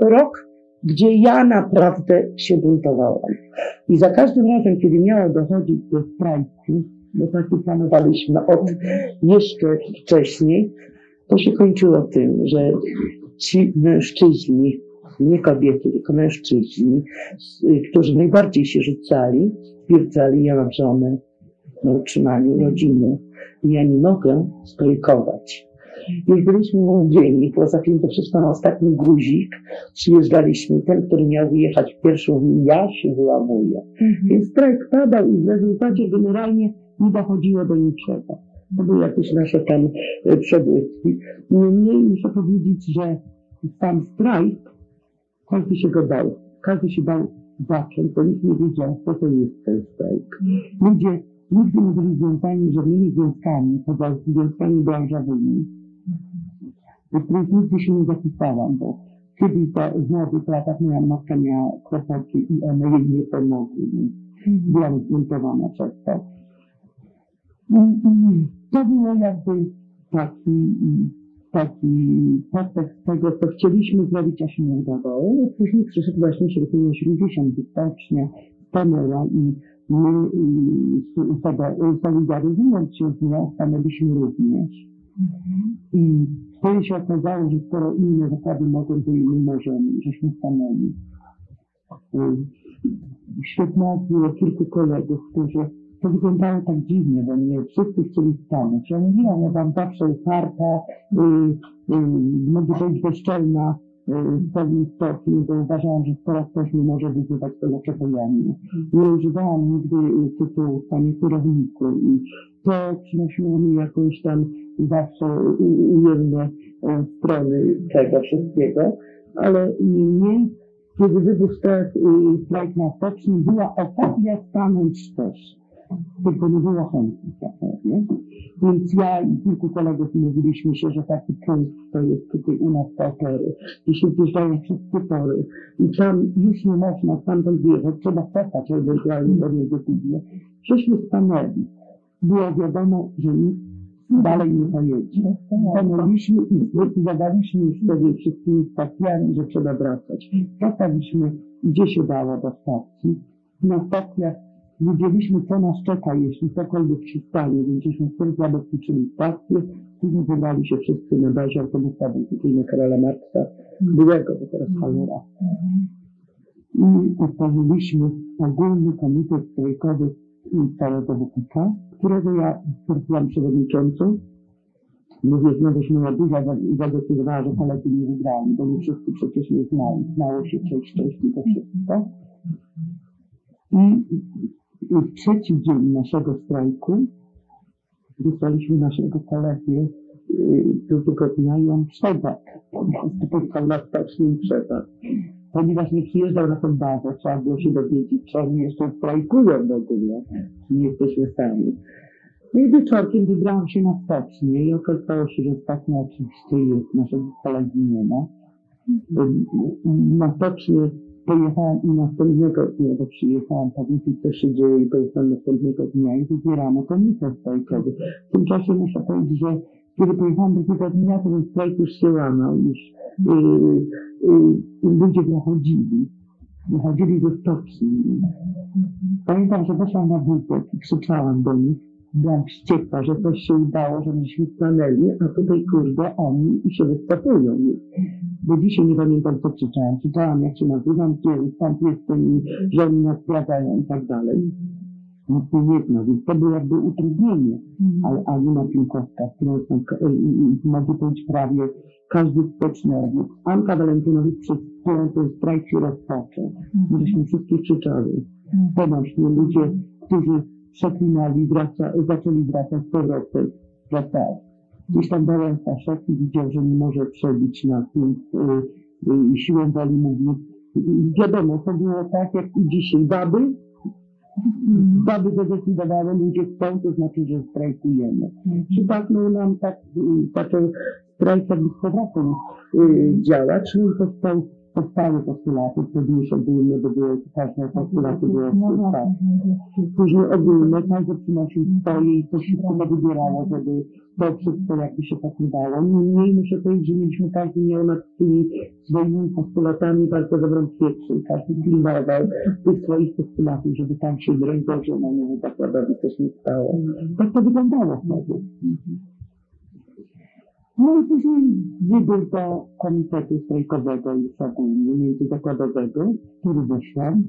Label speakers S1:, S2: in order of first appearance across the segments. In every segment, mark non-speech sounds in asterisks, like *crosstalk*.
S1: Rok, gdzie ja naprawdę się buntowałam. I za każdym razem, kiedy miało dochodzić do strajku, bo taki planowaliśmy od jeszcze wcześniej, to się kończyło tym, że ci mężczyźni, nie kobiety, tylko mężczyźni, którzy najbardziej się rzucali, stwierdzali, ja mam żonę na utrzymaniu rodziny ja nie mogę strajkować. Już byliśmy mówieni, było zapięte wszystko na ostatni guzik, przyjeżdżaliśmy, ten, który miał wyjechać pierwszy, mówi, ja się wyłamuję. Mhm. Więc strajk padał i w rezultacie generalnie nie dochodziło do niczego. To były jakieś nasze tam e, przebłyski. Niemniej muszę powiedzieć, że sam strajk, każdy się go bał. Każdy się bał zacząć, bo nikt nie wiedział, co to jest ten strajk. Ludzie nigdy nie byli związani żadnymi związkami, poza związkami branżowymi, których nigdy się nie zapisałam, bo kiedyś w młodych latach moja matka miała kłopoty i one jej nie pomogły. Byłam zbuntowana przez to. To było jakby taki, taki podtekst tego, co chcieliśmy zrobić, a się nie udawało. No, później przyszedł właśnie sierpień 80, stocznia stanęła i my solidaryzując się z nią, stanęliśmy również. I wtedy się okazało, że skoro inne zasady mogą, to i my możemy, żeśmy stanęli. Świetnie było kilku kolegów, którzy to wyglądało tak dziwnie, bo mnie wszyscy chcieli stanąć. Ja mówiłam, ja wam zawsze otwarta, yy, yy, mogę być bezczelna yy, w pewnym stopniu, bo uważałam, że skoro ktoś mi może wyzywać, to dlaczego ja nie. Nie używałam nigdy tytułu panie kierowniku i to przynosiło mi jakąś tam zawsze ujemne e, strony tego wszystkiego, ale nie, kiedy wybuchł strajk, strajk na stoczni, była okazja stanąć też tylko nie było chętnych nie? Więc ja i kilku kolegów mówiliśmy się, że taki punkt to jest tutaj u nas potery, gdzie się zjeżdżają wszystkie tory i tam już nie można stamtąd wyjechać, trzeba czekać ewentualnie do decyzję. Żeśmy stanęli. Było wiadomo, że nikt dalej nie pojedzie. Stanęliśmy i zadaliśmy już wtedy wszystkimi stacjami, że trzeba wracać. Wracaliśmy gdzie się dało do stacji. Na stacjach Wiedzieliśmy, co nas czeka, jeśli cokolwiek się stanie, więc żeśmy wtedy zabezpieczyli stację. Później wybrali się wszyscy na bazie tutaj na Karola Marksa, byłego, bo teraz cholera. I utworzyliśmy ogólny komitet strajkowy całego WPK, którego ja byłam przewodniczącą. Mówię, znowuż moja duża zadecydowała, że koledzy nie wygrali, bo nie wszyscy przecież nie znali. Znało się część, część, to wszystko. I w trzeci dzień naszego strajku wysłaliśmy naszego kolegę drugiego dnia i on przepadł. On spotkał nas stocznym przepadł. Ponieważ nie przyjeżdżał na tę bazę, trzeba było się dowiedzieć, czy oni jeszcze strajkują w ogóle, czy nie jesteśmy sami. No i wieczorkiem wybrałam się na stocznię i okazało się, że stacnia oczywiście jest, naszego kolegi nie ma. Na stocznię Pojechałam i następnego dnia, bo przyjechałam powiedzieć, co się dzieje i pojechałam następnego dnia i wybierano komitet strajkowy. W tym czasie muszę powiedzieć, że kiedy pojechałam drugiego dnia, to ten strajk już się łamał, już yy, ludzie wychodzili. Wychodzili ze stoczni. Pamiętam, że poszłam na wózek i krzyczałam do nich. Byłam wściekła, że coś się udało, że myśmy stanęli, a tutaj kurde oni i się wystapują bo dzisiaj nie pamiętam, co krzyczałem. Krzyczałam, jak się nazywam, gdzie stąd jestem, że oni nas sprawdzają i tak dalej. Nic nie zna, więc to było jakby utrudnienie. Mhm. Ale Alina Piłkowska, która jest mogę powiedzieć prawie każdy stoczniowiec, Anka Walentynowicz, przez którą ten strajk się rozpoczął. Mhm. Żeśmy wszystkie krzyczały. Mhm. Pomóż mi ludzie, którzy przeklinali, wraca, zaczęli wracać z powrotem, wracali. Gdzieś tam Wałęsa szedł i widział, że nie może przebić nas, więc y, y, siłą woli mówi. Wiadomo, to było tak jak i dzisiaj. Baby, baby zadecydowały, ludzie chcą, to znaczy, że strajkujemy. Przypadnął nam tak, zaczął strajk jakby z powrotem y, działać, no i powstał powstały postulaty, wtedy już ogólnie by były, każde postulaty były
S2: No
S1: tak.
S2: właśnie.
S1: Później ogólne, każdy przynosił swoje i coś się chyba wybierało, żeby to wszystko jakby się pokrywało. Niemniej muszę powiedzieć, że mieliśmy, każdy miał nad tymi swoimi postulatami bardzo dobrą pieczę i każdy pilnował tych swoich postulatów, żeby tam się broń Boże na niemu zakładowi coś nie stało. Tak to wyglądało wtedy. No i później wybór do komitetu strajkowego już ogólnie, międzyzakładowego, który weszłam.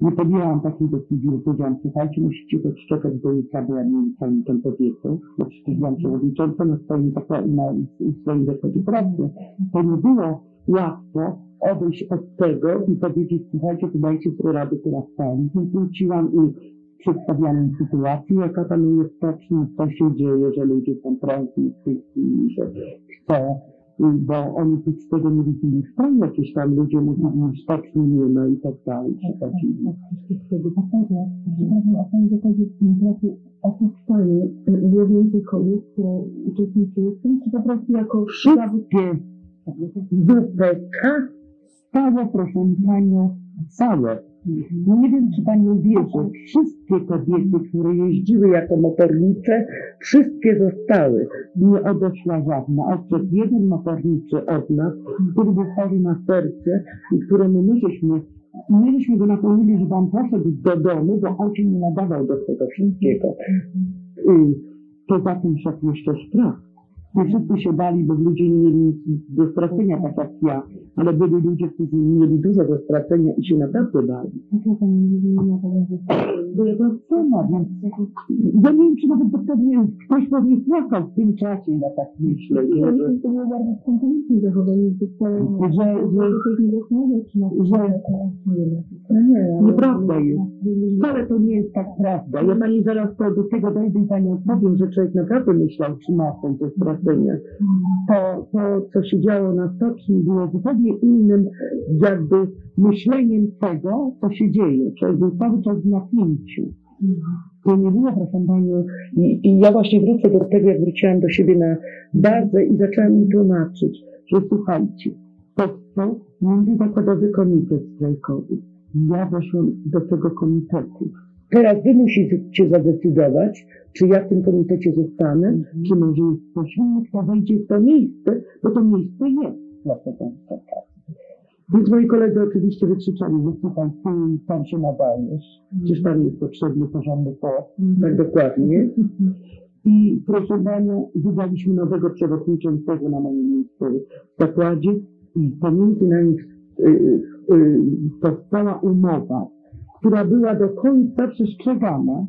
S1: Nie podjęłam takiej decyzji, że powiedziałam, słuchajcie, musicie odczekać do jutra, bo ja nie wiem, co mi tam kobietą, bo przecież byłam przewodniczącą na swoim, na swoim zakładzie pracy. To nie było łatwo odejść od tego i powiedzieć, słuchajcie, dajcie sobie radę teraz sami. Więc wróciłam i przedstawiałam sytuację, jaka panuje w stoczni, co się dzieje, że ludzie są prędki w tej chwili, że chcą bo oni nic z tego nie widzieli. Wcale jakieś tam ludzie mówili, że stoczni nie ma i tak dalej, przychodzili.
S2: Wtedy naprawdę, przepraszam, a pani w pracy opuszczanie nie więcej kobiet, które uczestniczyły w tym, czy po prostu jako
S1: Wszystkie WPK stało, proszę Panią, całe. No nie wiem, czy Pani uwierzy, wszystkie kobiety, które jeździły jako motornicze, wszystkie zostały. Nie odeszła żadna. Odszedł jeden motorniczy od nas, który był chory na serce i któremu my żeśmy, mieliśmy go nakłonili, żeby on poszedł do domu, bo się nie nadawał do tego wszystkiego. Y, Poza tym szedł jeszcze strach. Nie wszyscy się bali, bo ludzie nie mieli nic do stracenia, tak jak ja, ale byli ludzie, którzy mieli dużo do stracenia i się naprawdę bali. Bo ja to sama, więc ja nie wiem, czy nawet to pewnie ktoś pewnie płakał w tym czasie, ja tak myślę, nie?
S2: Ja
S1: że,
S2: że to było bardzo spontaniczne zachowanie, że
S1: że, Nieprawda jest. wcale to nie jest tak prawda. Ja pani zaraz to do tego dojdę i pani odpowiem, że człowiek naprawdę myślał, czy ma coś do stracenia. To, to, co się działo na stoczni, było zupełnie innym jakby myśleniem tego, co się dzieje. Człowiek był cały czas w napięciu. To nie było, proszę Panią, i, i ja właśnie wrócę do tego, jak wróciłam do siebie na bazę i zaczęłam im tłumaczyć, że słuchajcie, powstał Międzyzakładowy Komitet Strajkowy. Ja weszłam do tego komitetu. Teraz wy musicie zadecydować, czy ja w tym komitecie zostanę, czy może jest ktoś inny, kto wejdzie w to miejsce, bo to miejsce jest dla tego. Więc moi koledzy oczywiście wykrzyczali, że słuchaj, ty tam się nadajesz, przecież tam jest potrzebny porządny po, tak dokładnie. *laughs* I proszę Panią, wydaliśmy nowego przewodniczącego na moje miejsce w zakładzie i pomiędzy nami y, y, y, powstała umowa, która była do końca przestrzegana,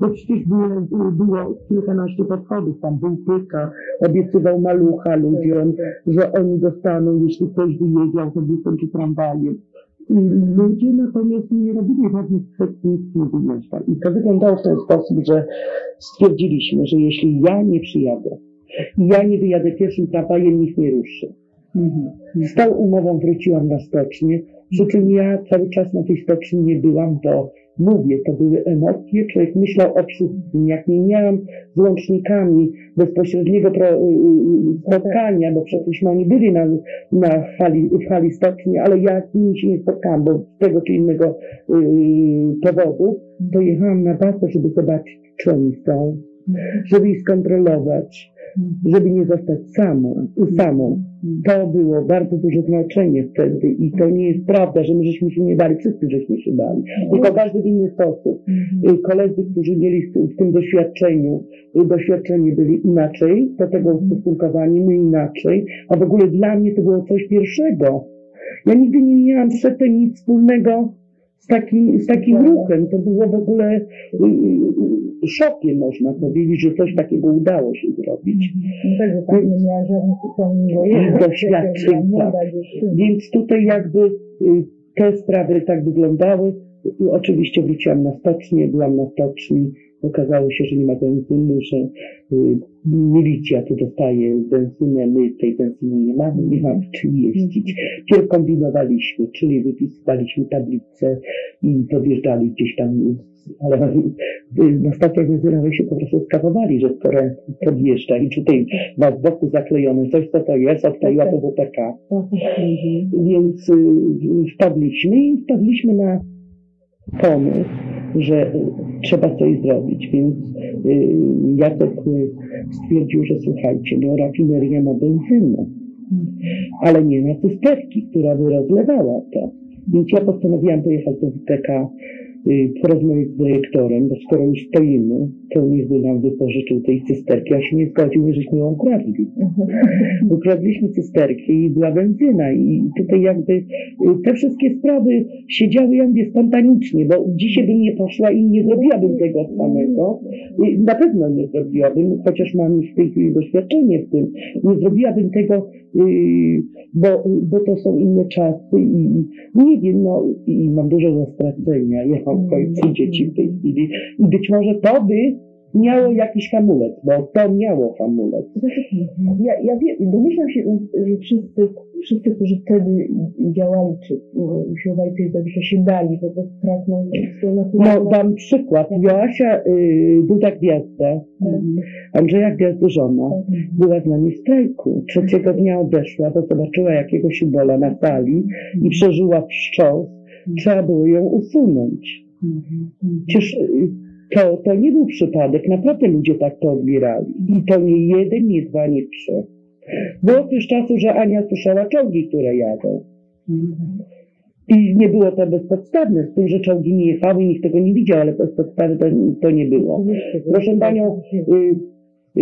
S1: bo przecież było, było kilkanaście podchodów, tam był pyka, obiecywał malucha ludziom, że oni dostaną, jeśli ktoś wyjedzie autobusem czy tramwajem. I ludzie natomiast nie robili żadnych kwestii, nic nie wyjeżdżał. I to wyglądało w ten sposób, że stwierdziliśmy, że jeśli ja nie przyjadę, ja nie wyjadę pierwszym tramwajem, nikt nie ruszy. Z tą umową wróciłam na stocznię, przy czym ja cały czas na tej stoczni nie byłam, bo mówię, to były emocje, człowiek myślał o wszystkim. Jak nie miałam z łącznikami bezpośredniego pro, y, y, spotkania, bo przecież oni byli na, na hali, w hali stoczni, ale ja z nimi się nie spotkałam, bo z tego czy innego y, powodu, to jechałam na bazę, żeby zobaczyć, czy oni są, żeby ich skontrolować, żeby nie zostać samą, samą. To było bardzo duże znaczenie wtedy i to nie jest prawda, że my żeśmy się nie bali, wszyscy żeśmy się bali, tylko każdy w inny sposób. Y, Koledzy, którzy mieli w tym- doświadczeniu, y, doświadczeni byli inaczej, do tego ustosunkowani, my inaczej, a w ogóle dla mnie to było coś pierwszego. Ja nigdy nie miałam przedtem nic wspólnego z takim, z takim ruchem. To było w ogóle y, y, szokiem, można powiedzieć, że coś takiego udało się zrobić.
S2: No tak, że pani nie miała żadnych upomnień wojennych.
S1: Doświadczeń,
S2: Młoda
S1: tak. Więc tutaj jakby y, te sprawy tak wyglądały. Oczywiście wróciłam na stocznię, byłam na stoczni. Okazało się, że nie ma benzyny, że milicja tu dostaje benzynę, my tej benzyny nie mamy, nie mamy czym jeździć. Pierw kombinowaliśmy, czyli wypisywaliśmy tablice i podjeżdżali gdzieś tam, ale na stacjach benzynowych się po prostu skapowali, że skoro podjeżdża i tutaj ma z boku zaklejone coś, co to jest, odkleiła to WPK. Więc y, wpadliśmy i wpadliśmy na pomysł, że y, trzeba coś zrobić, więc y, Jacek y, stwierdził, że słuchajcie, no rafineria ma benzynę, ale nie na cysterki, która by rozlewała to. Więc ja postanowiłam pojechać do WPK, y, porozmawiać z dyrektorem, bo skoro już stoimy, to niech by nam wypożyczył tej cysterki, a się nie zgodził, żeśmy ją ukradli. Ukradliśmy cysterki i była benzyna i tutaj jakby y, te wszystkie sprawy się działy jak mówię spontanicznie, bo dzisiaj bym nie poszła i nie zrobiłabym tego samego. Y, Na pewno nie zrobiłabym, chociaż mam już w tej chwili doświadczenie w tym. Nie zrobiłabym tego, y, bo, bo to są inne czasy i nie wiem, no i mam dużo do stracenia. Ja w końcu dzieci w tej chwili i być może to by miało jakiś hamulec, bo to miało hamulec.
S2: Ja, ja wiem, domyślam się, że wszyscy, wszyscy, którzy wtedy działali, czy usiłowali coś zrobić, to się dali, prostu pragnął swoje
S1: No dam przykład. Joasia y, Duda Gwiazda, Andrzeja Gwiazdy żona, była z nami w strajku. Trzeciego dnia odeszła, bo zobaczyła jakiegoś ubola na sali i przeżyła wstrząs. Trzeba było ją usunąć. Przecież y, to, to nie był przypadek, naprawdę ludzie tak to odbierali. I to nie jeden, nie dwa, nie trzy. Było też czasu, że Ania słyszała czołgi, które jadą. I nie było to bezpodstawne, z tym, że czołgi nie jechały i nikt tego nie widział, ale bez podstawy to, to nie było. Proszę Panią, y,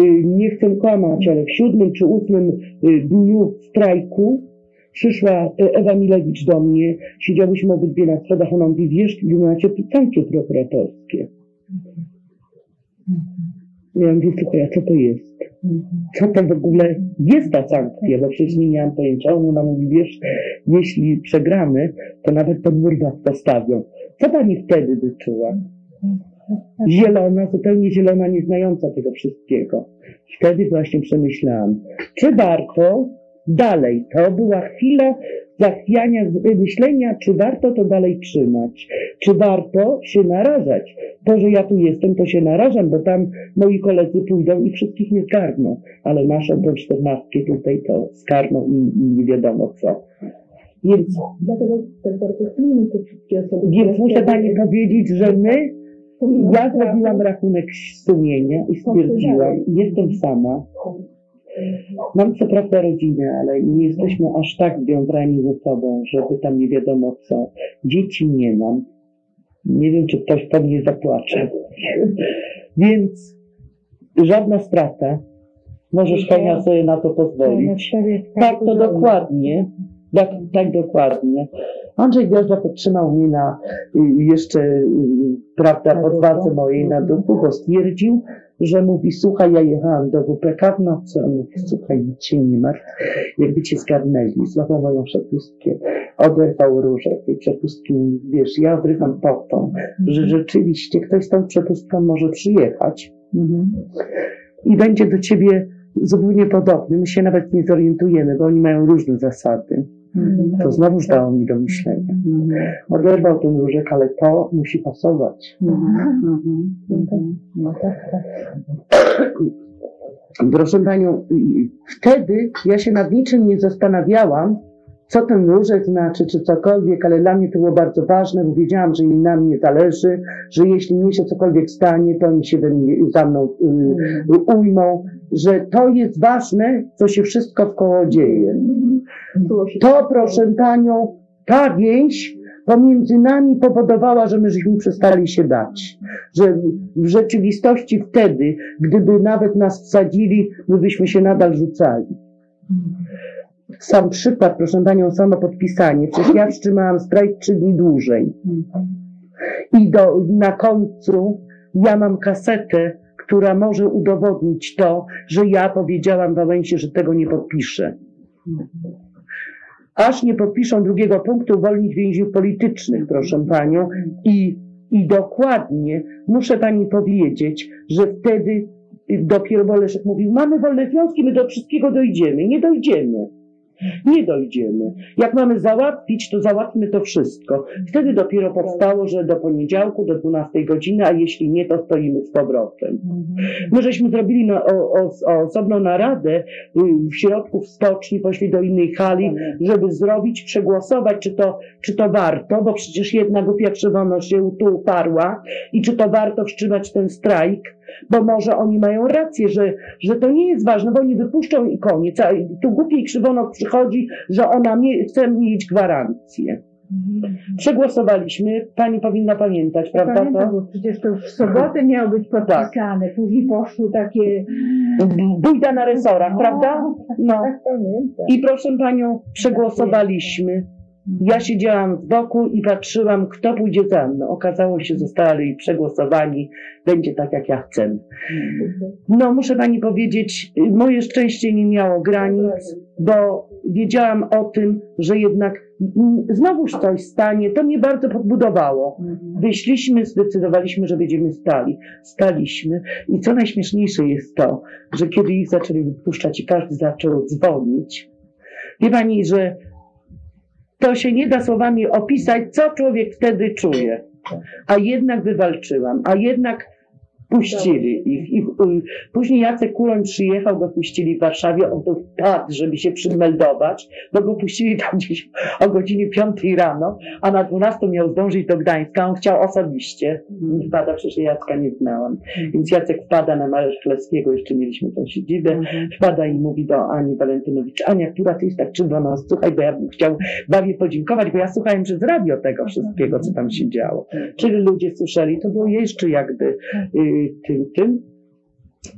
S1: y, nie chcę kłamać, ale w siódmym czy ósmym dniu strajku przyszła y, Ewa Milewicz do mnie, siedziałyśmy obydwie na schodach, ona mówi, wiesz, wy macie sankcje prokuratorskie. Ja mówię, słuchaj, a co to jest? Co to w ogóle jest ta sankcja? Bo przecież nie miałam pojęcia. Ona mówi, wiesz, jeśli przegramy, to nawet ten mur was postawią. Co pani wtedy by czuła? Zielona, zupełnie zielona, nieznająca tego wszystkiego. Wtedy właśnie przemyślałam, czy warto dalej, to była chwila zachwiania, myślenia, czy warto to dalej trzymać, czy warto się narażać. To, że ja tu jestem, to się narażam, bo tam moi koledzy pójdą i wszystkich nie zgarną, ale naszą tą czternastkę tutaj to zgarną i, i nie wiadomo co. Więc,
S2: Dlatego tak bardzo chwilimy te wszystkie osoby.
S1: więc muszę Pani powiedzieć, że my ja zrobiłam rachunek sumienia i stwierdziłam, jestem sama. Mam co prawda rodzinę, ale nie jesteśmy aż tak związani ze sobą, żeby tam nie wiadomo co. Dzieci nie mam. Nie wiem, czy ktoś po mnie zapłacze. *laughs* Więc żadna strata. Możesz Kania sobie na to pozwolić. Tak, to dokładnie. Tak, tak dokładnie. Andrzej Gwiazda podtrzymał mnie na y, jeszcze, y, prawda, podwadze mojej na duchu, bo stwierdził, że mówi, słuchaj, ja jechałam do WPK w nocy, on mówi, słuchaj, nic się nie martw, jakby cię zgarnęli, złapał moją przepustkę, oderwał różę tej przepustki, wiesz, ja odrywam po to, że rzeczywiście ktoś z tą przepustką może przyjechać. I będzie do ciebie zupełnie podobny, my się nawet nie zorientujemy, bo oni mają różne zasady. To znowuż dało mi do myślenia. Oderwał ten różek, ale to musi pasować.
S2: No tak, tak. *clears throat*
S1: Proszę Panią, wtedy ja się nad niczym nie zastanawiałam, co ten różek znaczy, czy cokolwiek, ale dla mnie to było bardzo ważne, bo wiedziałam, że im na mnie zależy, że jeśli mnie się cokolwiek stanie, to oni się we mnie, za mną y, ujmą, że to jest ważne, co się wszystko w koło dzieje. To, proszę Panią, ta więź pomiędzy nami powodowała, że my żeśmy przestali się dać. Że w rzeczywistości wtedy, gdyby nawet nas wsadzili, my byśmy się nadal rzucali. Sam przykład, proszę Panią, samo podpisanie. Przecież ja wstrzymałam strajk trzy dni dłużej. I do, na końcu ja mam kasetę, która może udowodnić to, że ja powiedziałam Wałęsie, że tego nie podpiszę. Aż nie podpiszą drugiego punktu uwolnić więźniów politycznych, proszę Panią. I, I dokładnie muszę Pani powiedzieć, że wtedy dopiero bo Leszek mówił, mamy wolne związki, my do wszystkiego dojdziemy. Nie dojdziemy. Nie dojdziemy. Jak mamy załatwić, to załatwmy to wszystko. Wtedy dopiero powstało, że do poniedziałku, do 12 godziny, a jeśli nie, to stoimy z powrotem. My żeśmy zrobili na, o, o, o osobną naradę y, w środku w stoczni, poszli do innej hali, żeby zrobić, przegłosować, czy to, czy to warto, bo przecież jedna głupia krzywono się tu uparła i czy to warto wstrzymać ten strajk, bo może oni mają rację, że, że to nie jest ważne, bo oni wypuszczą i koniec, a tu głupiej krzywono przychodzi, że ona mie- chce mieć gwarancję. Przegłosowaliśmy, pani powinna pamiętać, prawda?
S3: Pamiętam,
S1: To?
S3: bo przecież to w sobotę miało być podpisane, później poszły takie...
S1: Bójda na resorach, prawda? No.
S3: Tak.
S1: I proszę panią, przegłosowaliśmy. Ja siedziałam z boku i patrzyłam, kto pójdzie za mną. Okazało się, zostali przegłosowani. Będzie tak, jak ja chcę. No, muszę pani powiedzieć, moje szczęście nie miało granic, bo wiedziałam o tym, że jednak znowuż coś stanie. To mnie bardzo podbudowało. Wyszliśmy, zdecydowaliśmy, że będziemy stali. Staliśmy. I co najśmieszniejsze jest to, że kiedy ich zaczęli wypuszczać i każdy zaczął dzwonić, wie pani, że to się nie da słowami opisać, co człowiek wtedy czuje. A jednak wywalczyłam, a jednak puścili ich. I, y, później Jacek Kuroń przyjechał, go puścili w Warszawie, on tu wpadł, żeby się przymeldować, bo go puścili tam gdzieś o godzinie 5 rano, a na 12 miał zdążyć do Gdańska, on chciał osobiście. Nie wpada, przecież ja Jacka nie znałam. Więc Jacek wpada na Marek Szkleckiego, jeszcze mieliśmy tą siedzibę, wpada i mówi do Ani Walentynowicz, Ania, która ty jest tak czerwona, słuchaj, bo ja bym chciał babie podziękować, bo ja słuchałem przez radio tego wszystkiego, co tam się działo. Czyli ludzie słyszeli, to było jeszcze jakby y, tym, tym.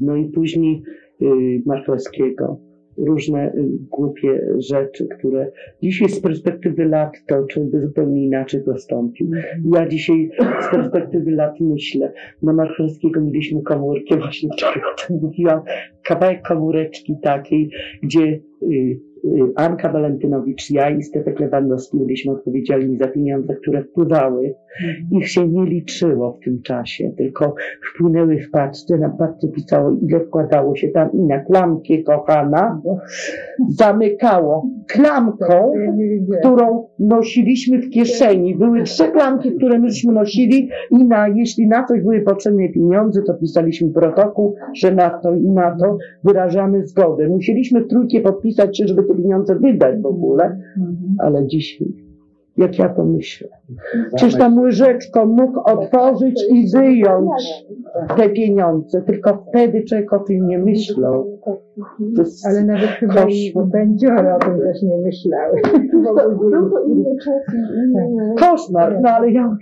S1: No i później y, Markowskiego. Różne y, głupie rzeczy, które dzisiaj z perspektywy lat to by zupełnie inaczej postąpił. Ja dzisiaj z perspektywy lat myślę, na Markowskiego mieliśmy komórkę, właśnie wczoraj o tym mówiłam, kawałek komóreczki takiej, gdzie y, Anka Walentynowicz, ja i Stefek Lewandowski byliśmy odpowiedzialni za pieniądze, które wpływały. Ich się nie liczyło w tym czasie, tylko wpłynęły w paczce, na paczce pisało, ile wkładało się tam i na klamkę kochana zamykało klamką,
S3: wiedziałam.
S1: którą nosiliśmy w kieszeni. Były trzy klamki, które myśmy nosili i na, jeśli na coś były potrzebne pieniądze, to pisaliśmy protokół, że na to i na to wyrażamy zgodę. Musieliśmy w trójkie podpisać się, żeby te pieniądze wydać w ogóle, ale dzisiaj, jak ja to myślę, przecież tam łyżeczką mógł otworzyć i wyjąć te pieniądze, tylko wtedy człowiek o tym nie myślał.
S3: Ale nawet chyba będziora o tym też nie myślały. *laughs*
S2: Inne...
S1: Koszmar, no ale ja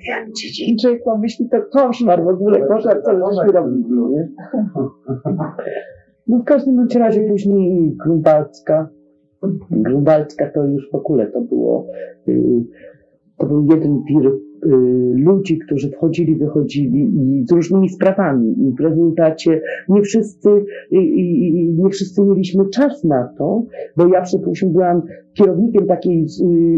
S1: i człowiek pomyśli, to koszmar w ogóle, koszmar, co żeśmy robili, nie? No w każdym razie później Grunwaldzka. Grunwaldzka to już w ogóle to było, y, to był jeden wir y, ludzi, którzy wchodzili, wychodzili i z różnymi sprawami. I w rezultacie nie wszyscy, nie wszyscy mieliśmy czas na to, bo ja przypuśćmy byłam kierownikiem takiej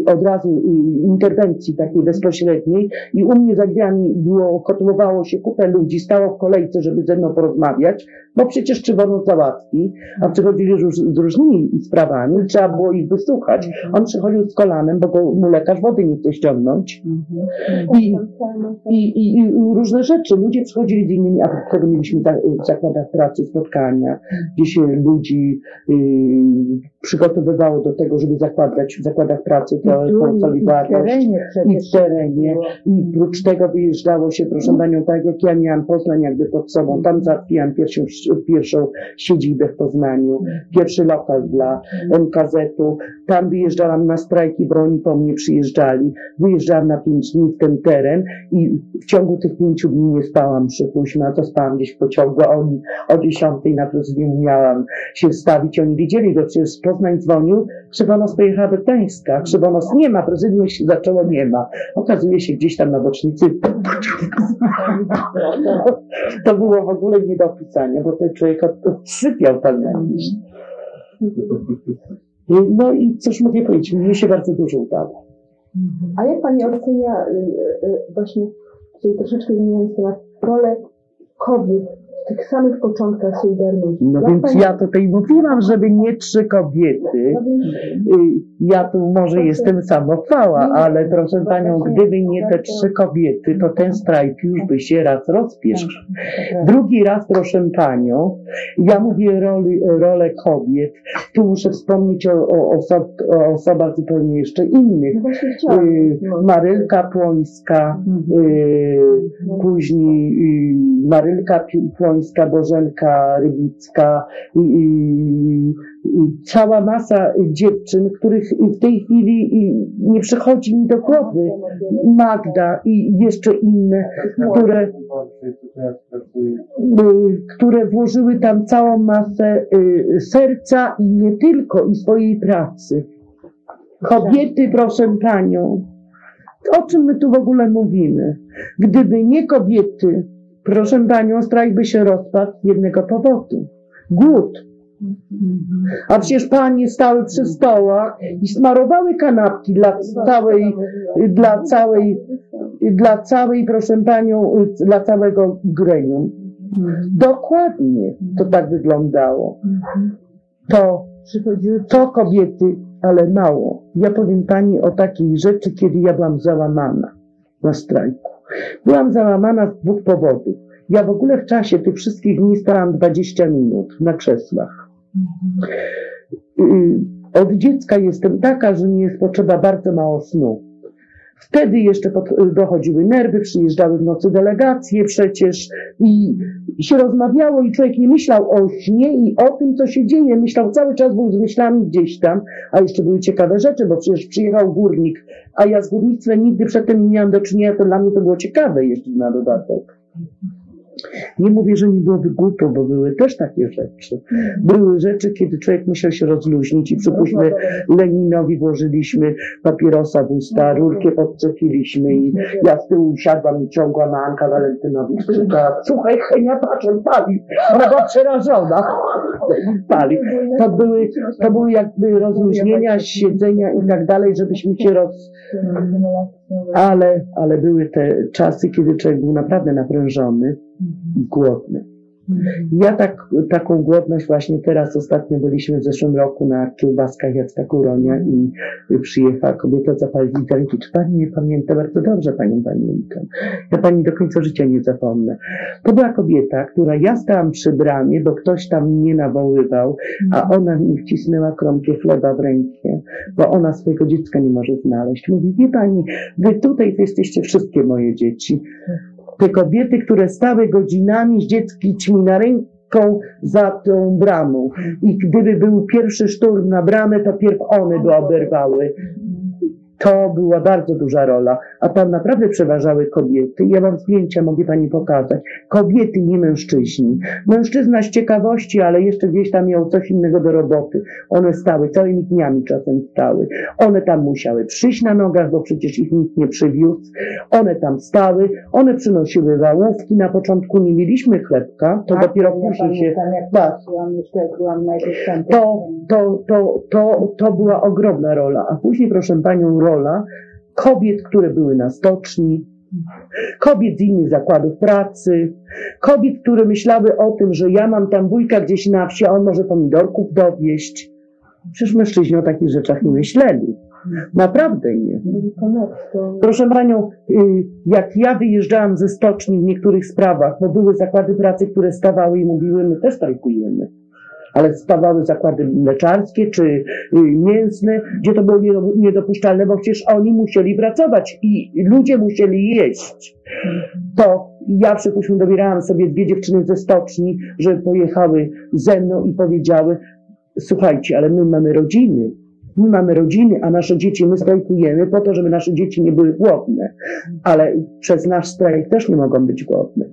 S1: y, od razu y, interwencji takiej bezpośredniej i u mnie za drzwiami było, kotłowało się kupę ludzi, stało w kolejce, żeby ze mną porozmawiać, bo przecież Czywono załatwi, a przychodzili róż, z różnymi sprawami, trzeba było ich wysłuchać. On przychodził z kolanem, bo go, mu lekarz wody nie chce ściągnąć. I, i, i, I różne rzeczy. Ludzie przychodzili z innymi, a wtedy mieliśmy w zakładach pracy spotkania, gdzie się ludzi y, przygotowywało do tego, żeby zakładać w zakładach pracy tę solidarność. I w terenie. I prócz tego wyjeżdżało się, proszę panią, tak jak ja miałam Poznań jakby pod sobą. Tam załatwiłam pierwszą, pierwszą siedzibę w Poznaniu, pierwszy lokal dla MKZ-u. Tam wyjeżdżałam na strajki broni, po mnie przyjeżdżali. Wyjeżdżałam na pięć dni w ten teren i w ciągu tych pięciu dni nie spałam, przypuśćmy, a to spałam gdzieś w pociągu, oni o dziesiątej na prezydium miałam się stawić. Oni wiedzieli, że przecież Poznań dzwonił, Krzywonos pojechała do Gdańska. Krzywonos nie ma, prezydium się zaczęło, nie ma. Okazuje się gdzieś tam na bocznicy. *laughs* To było w ogóle nie do opisania, bo ten człowiek odsypiał tam jakiś. No i cóż mogę powiedzieć, mnie się bardzo dużo udało.
S2: A jak Pani ocenia y, y, właśnie, tutaj troszeczkę zmieniając temat, rolę kobiet w tych samych początkach Solidarności.
S1: No
S2: Jak
S1: więc
S2: pani-
S1: ja tutaj mówiłam, żeby nie trzy kobiety.
S2: Więc-
S1: Y, Ja tu może jestem samochwała, ale proszę panią, gdyby nie te trzy kobiety, to ten strajk już by się raz rozpieszł. Drugi raz, proszę panią, ja mówię roli, rolę kobiet. Tu muszę wspomnieć o, o, osob, o osobach zupełnie jeszcze innych.
S2: No.
S1: Y,
S2: No.
S1: Marylka Płońska, y, później y, Marylka Płońska, Bożenka Rybicka i, i, i cała masa dziewczyn, których w tej chwili nie przychodzi mi do głowy. Magda i jeszcze inne, które, które włożyły tam całą masę y, serca i nie tylko, i swojej pracy. Kobiety, proszę panią, o czym my tu w ogóle mówimy? Gdyby nie kobiety, proszę panią, strajk by się rozpadł z jednego powodu. Głód. A przecież panie stały przy stołach i smarowały kanapki dla całej, dla całej, dla całej, proszę panią, dla całego gremium. Dokładnie to tak wyglądało. To, to kobiety, ale mało. Ja powiem pani o takiej rzeczy, kiedy ja byłam załamana na strajku. Byłam załamana z dwóch powodów. Ja w ogóle w czasie tych wszystkich dni stałam 20 minut na krzesłach. Y, Od dziecka jestem taka, że mi jest potrzeba bardzo mało snu. Wtedy jeszcze pod, dochodziły nerwy, przyjeżdżały w nocy delegacje przecież i się rozmawiało i człowiek nie myślał o śnie i o tym, co się dzieje. Myślał cały czas, był z myślami gdzieś tam, a jeszcze były ciekawe rzeczy, bo przecież przyjechał górnik, a ja z górnictwem nigdy przedtem nie miałam do czynienia, to dla mnie to było ciekawe jeszcze na dodatek. Nie mówię, że nie byłoby głupio, bo były też takie rzeczy. Były rzeczy, kiedy człowiek musiał się rozluźnić i przypuśćmy Leninowi włożyliśmy papierosa w usta, rurkę podczepiliśmy i ja z tyłu usiadłam i ciągłam, a Anka Walentynowicz krzyczała, słuchaj, Henia, patrz, on pali. Ona była przerażona. Pali. To były, to były jakby rozluźnienia, siedzenia i tak dalej, żebyśmy się roz... Ale, ale były te czasy, kiedy człowiek był naprawdę naprężony głodny. Ja tak, taką głodność właśnie teraz ostatnio byliśmy w zeszłym roku na kiełbaskach Jacka Kuronia i przyjechała kobieta zapalić ręki. Czy pani nie pamięta? Bardzo dobrze panią pamiętam. Ja pani do końca życia nie zapomnę. To była kobieta, która ja stałam przy bramie, bo ktoś tam mnie nawoływał, a ona mi wcisnęła kromkę chleba w rękę, bo ona swojego dziecka nie może znaleźć. Mówi, wie pani, wy tutaj jesteście wszystkie moje dzieci te kobiety, które stały godzinami z dziećmi na ręką za tą bramą. I gdyby był pierwszy szturm na bramę, to pierw one by oberwały. To była bardzo duża rola, a tam naprawdę przeważały kobiety. Ja mam zdjęcia, mogę pani pokazać. Kobiety, nie mężczyźni. Mężczyzna z ciekawości, ale jeszcze gdzieś tam miał coś innego do roboty. One stały, całymi dniami czasem stały. One tam musiały przyjść na nogach, bo przecież ich nikt nie przywiózł. One tam stały, one przynosiły wałówki. Na początku nie mieliśmy chlebka, to dopiero później się... Tak.
S3: Byłam na jakiejś tam...
S1: To, to, to, to, to była ogromna rola. A później, proszę panią, rola kobiet, które były na stoczni, kobiet z innych zakładów pracy, kobiet, które myślały o tym, że ja mam tam wujka gdzieś na wsi, a on może pomidorków dowieść. Przecież mężczyźni o takich rzeczach nie myśleli. Naprawdę nie. Proszę panią, y, jak ja wyjeżdżałam ze stoczni w niektórych sprawach, bo były zakłady pracy, które stawały i mówiły, my też strajkujemy. Ale stawały zakłady mleczarskie czy y, mięsne, gdzie to było niedo- niedopuszczalne, bo przecież oni musieli pracować i ludzie musieli jeść. To ja, przypuśćmy, dobierałam sobie dwie dziewczyny ze stoczni, żeby pojechały ze mną i powiedziały, słuchajcie, ale my mamy rodziny. My mamy rodziny, a nasze dzieci, my strajkujemy po to, żeby nasze dzieci nie były głodne, ale przez nasz strajk też nie mogą być głodne.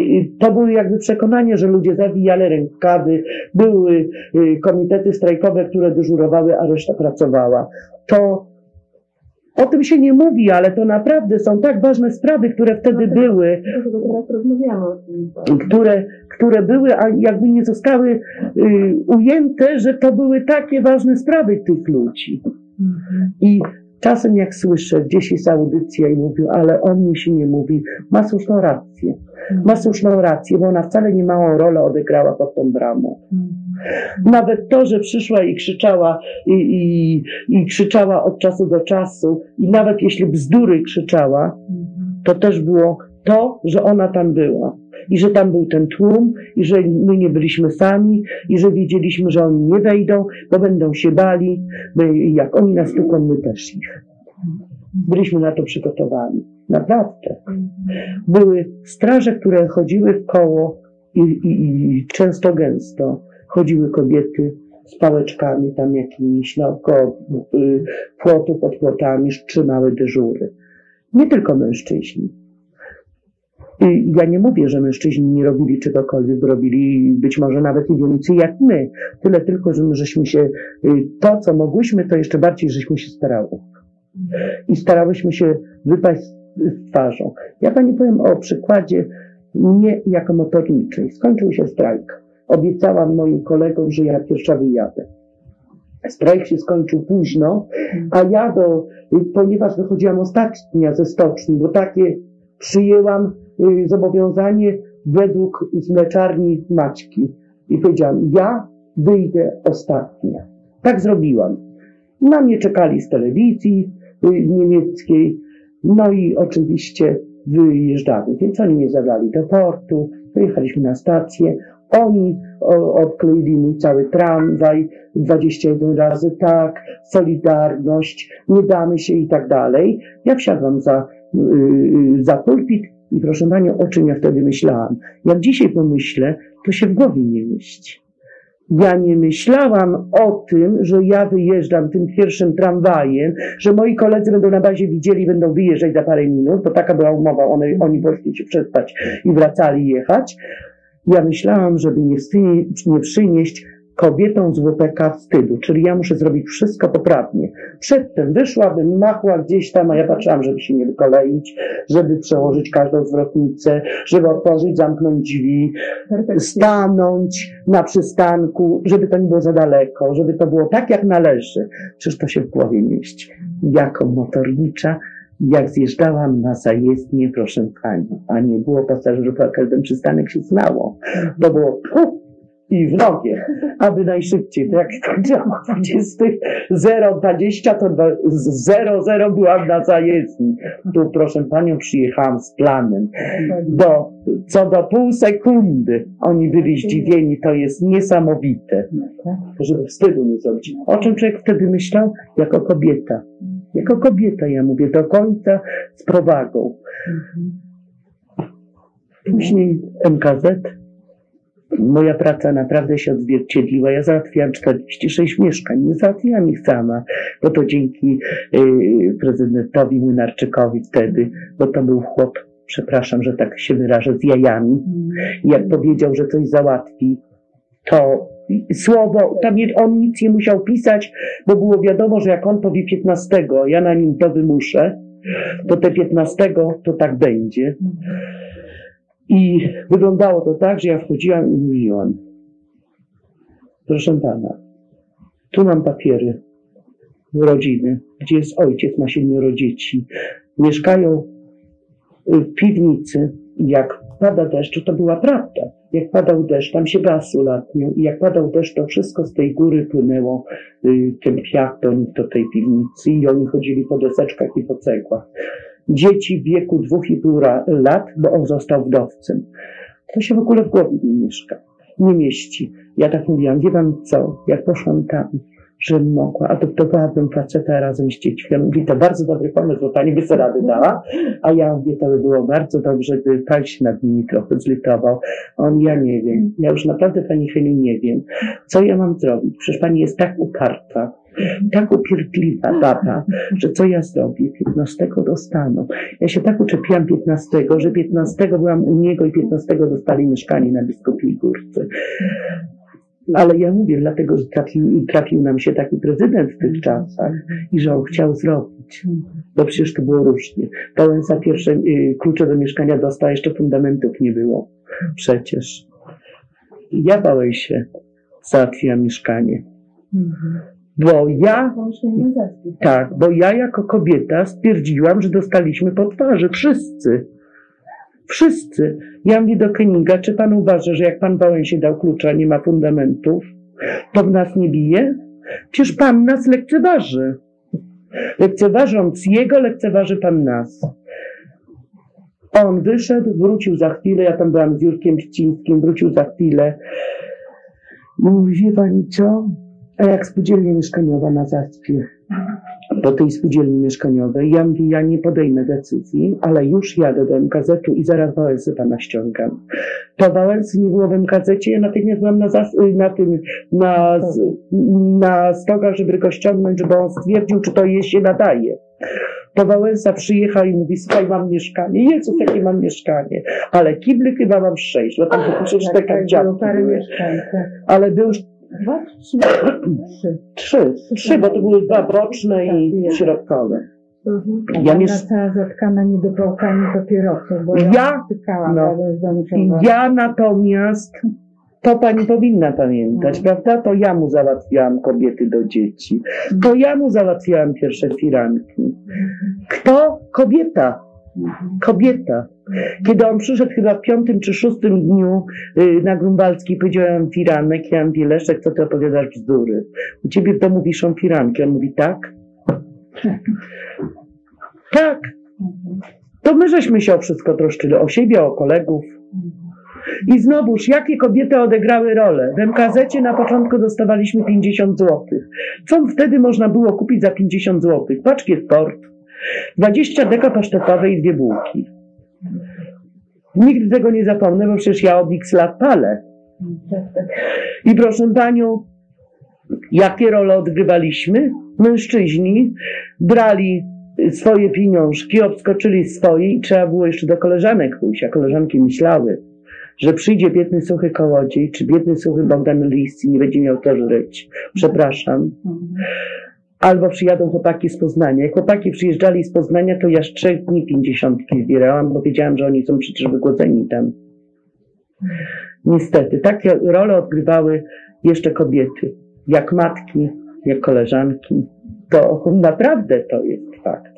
S1: I To były jakby przekonanie, że ludzie zawijali rękawy, były y, komitety strajkowe, które dyżurowały, a reszta pracowała. To o tym się nie mówi, ale to naprawdę są tak ważne sprawy, które wtedy były,
S2: dlatego teraz rozmawiamy o tym.
S1: które, które były, a jakby nie zostały y, ujęte, że to były takie ważne sprawy tych ludzi. I czasem jak słyszę, gdzieś jest audycja i mówią, ale o mnie się nie mówi, ma słuszną rację. Ma słuszną rację, bo ona wcale nie małą rolę odegrała pod tą bramą. Nawet to, że przyszła i krzyczała i, i, i krzyczała od czasu do czasu i nawet jeśli bzdury krzyczała, to też było to, że ona tam była. I że tam był ten tłum, i że my nie byliśmy sami, i że wiedzieliśmy, że oni nie wejdą, bo będą się bali, bo jak oni nas tuką, my też ich. Byliśmy na to przygotowani. Naprawdę. Były straże, które chodziły w koło i, i, i często gęsto chodziły kobiety z pałeczkami tam jakimiś naokoło y, płotu pod płotami, trzymały dyżury. Nie tylko mężczyźni. I ja nie mówię, że mężczyźni nie robili czegokolwiek, robili być może nawet i więcej jak my. Tyle tylko, że my żeśmy się, y, to co mogłyśmy, to jeszcze bardziej żeśmy się starały. I starałyśmy się wypaść z twarzą. Ja pani powiem o przykładzie mnie jako motorniczej. Skończył się strajk. Obiecałam moim kolegom, że ja pierwsza wyjadę. Strajk się skończył późno, a ja do, ponieważ wychodziłam ostatnia ze stoczni, bo takie przyjęłam y, zobowiązanie według mleczarni Maćki. I powiedziałam, ja wyjdę ostatnia. Tak zrobiłam. Na mnie czekali z telewizji y, niemieckiej, no i oczywiście wyjeżdżamy. Więc oni mnie zabrali do portu, wyjechaliśmy na stację. Oni odkleili mój cały tramwaj 21 razy tak, Solidarność, nie damy się i tak dalej. Ja wsiadłam za, yy, za pulpit i proszę Panią, o czym ja wtedy myślałam? Jak dzisiaj pomyślę, to się w głowie nie mieści. Ja nie myślałam o tym, że ja wyjeżdżam tym pierwszym tramwajem, że moi koledzy będą na bazie widzieli, będą wyjeżdżać za parę minut, bo taka była umowa, one, oni poszli się przespać i wracali jechać. Ja myślałam, żeby nie, nie przynieść kobietom z WPK wstydu, czyli ja muszę zrobić wszystko poprawnie. Przedtem wyszłabym, machła gdzieś tam, a ja patrzyłam, żeby się nie wykoleić, żeby przełożyć każdą zwrotnicę, żeby otworzyć, zamknąć drzwi, stanąć na przystanku, żeby to nie było za daleko, żeby to było tak, jak należy. Przecież to się w głowie mieści. Jako motornicza, jak zjeżdżałam na zajezdnię, proszę pani, a nie było pasażerów, a każdy przystanek się znało. To było i w nogie, aby najszybciej. To jak skończyłam o 20, 020, to 00 byłam na zajezdni. Tu, proszę panią, przyjechałam z planem. Do, co do pół sekundy oni byli zdziwieni, to jest niesamowite, żeby wstydu nie zrobić. O czym człowiek wtedy myślał? Jako kobieta. Jako kobieta, ja mówię, do końca z prowagą. Później MKZ, moja praca naprawdę się odzwierciedliła. Ja załatwiłam 46 mieszkań. Nie załatwiłam ich sama, bo to dzięki y, prezydentowi Młynarczykowi wtedy, bo to był chłop, przepraszam, że tak się wyrażę, z jajami. I jak powiedział, że coś załatwi, to słowo, tam on nic nie musiał pisać, bo było wiadomo, że jak on powie 15, a ja na nim to wymuszę, to te 15 to tak będzie. I wyglądało to tak, że ja wchodziłam i mówiłam, proszę pana, tu mam papiery rodziny, gdzie jest ojciec, ma siedmioro dzieci. Mieszkają y, w piwnicy jak pada deszcz, to była prawda. Jak padał deszcz, tam się gaz ulatniał i jak padał deszcz, to wszystko z tej góry płynęło, y, ten piach do tej piwnicy i oni chodzili po deseczkach i po cegłach dzieci w wieku dwóch i pół lat, bo on został wdowcem. To się w ogóle w głowie nie mieszka, nie mieści. Ja tak mówiłam, wie pan co, jak poszłam tam, żebym mogła, adoptowałabym faceta razem z dziećmi. Ja mówię, to bardzo dobry pomysł, bo pani by sobie rady dała, a ja mówię, to by było bardzo dobrze, gdyby pan się nad nimi trochę zlitował. On, ja nie wiem, ja już naprawdę pani chwili nie wiem, co ja mam zrobić, przecież pani jest tak uparta, tak upierdliwa baba, że co ja zrobię? 15 dostaną. Ja się tak uczepiłam 15, że 15 byłam u niego i 15 dostali mieszkanie na Biskupiej Górce. Ale ja mówię, dlatego, że trafił, trafił nam się taki prezydent w tych czasach i że on chciał zrobić. Bo przecież to było różnie. Wałęsa pierwsze y, klucze do mieszkania dostał, jeszcze fundamentów nie było. Przecież. Ja bałem się, załatwiłam mieszkanie. Bo ja, tak, bo ja jako kobieta stwierdziłam, że dostaliśmy po twarzy. Wszyscy. Wszyscy. Ja mówię do Keniga, czy pan uważa, że jak pan Wałęsie dał klucza, nie ma fundamentów, to w nas nie bije? Przecież pan nas lekceważy. Lekceważąc jego, lekceważy pan nas. On wyszedł, wrócił za chwilę, ja tam byłam z Jurkiem Ścińskim, wrócił za chwilę mówi, wie pani co? A jak spółdzielnia mieszkaniowa na Zaspie? Do tej spółdzielni mieszkaniowej. Ja mówię, ja nie podejmę decyzji, ale już jadę do MKZ-u i zaraz Wałęsy pana ściągam. To Wałęsy nie było w MKZ-cie, ja natychmiast byłam na, zas- na tym, na, na stogach, żeby go ściągnąć, żeby on stwierdził, czy to jej się nadaje. To Wałęsa przyjechał i mówi, słuchaj, mam mieszkanie. Jezus, jakie mam mieszkanie. Ale kibly chyba mam sześć, tam wypiszę, że
S3: Tak,
S1: tak,
S3: tak,
S1: dziadki były.
S3: tak.
S1: Ale był
S3: Dwa, trzy, trzy.
S1: trzy, trzy, bo to były dwa boczne i
S3: Tak,
S1: środkowe.
S2: Mhm.
S3: Ja Ona
S1: miesz-
S3: cała zatkana niedopałkami papierosów, bo ja,
S1: Ja? No. Ja natomiast, to pani powinna pamiętać,
S3: No.
S1: prawda? To ja mu załatwiałam kobiety do dzieci. To ja mu załatwiałam pierwsze firanki. Kto? Kobieta. Kobieta. Kiedy on przyszedł chyba w piątym czy szóstym dniu y, na Grunwaldzki, powiedziałem firanek, ja mówię, Leszek, co ty opowiadasz bzdury? U ciebie w domu wiszą firanki. On mówi, tak? Tak. To my żeśmy się o wszystko troszczyli, o siebie, o kolegów. I znowuż, jakie kobiety odegrały rolę? W MKZ na początku dostawaliśmy 50 zł. Co wtedy można było kupić za 50 zł? Paczki sport, 20 deka pasztetowe i dwie bułki. Nigdy tego nie zapomnę, bo przecież ja od x lat palę. I proszę panią, jakie role odgrywaliśmy? Mężczyźni brali swoje pieniążki, obskoczyli swoje i trzeba było jeszcze do koleżanek pójść, a koleżanki myślały, że przyjdzie biedny suchy kołodziej, czy biedny suchy Bogdan Lis i nie będzie miał to żreć. Przepraszam. Albo przyjadą chłopaki z Poznania. Jak chłopaki przyjeżdżali z Poznania, to ja z trzech dni pięćdziesiątki zbierałam, bo wiedziałam, że oni są przecież wygłodzeni tam. Niestety, takie role odgrywały jeszcze kobiety. Jak matki, jak koleżanki. To naprawdę to jest fakt.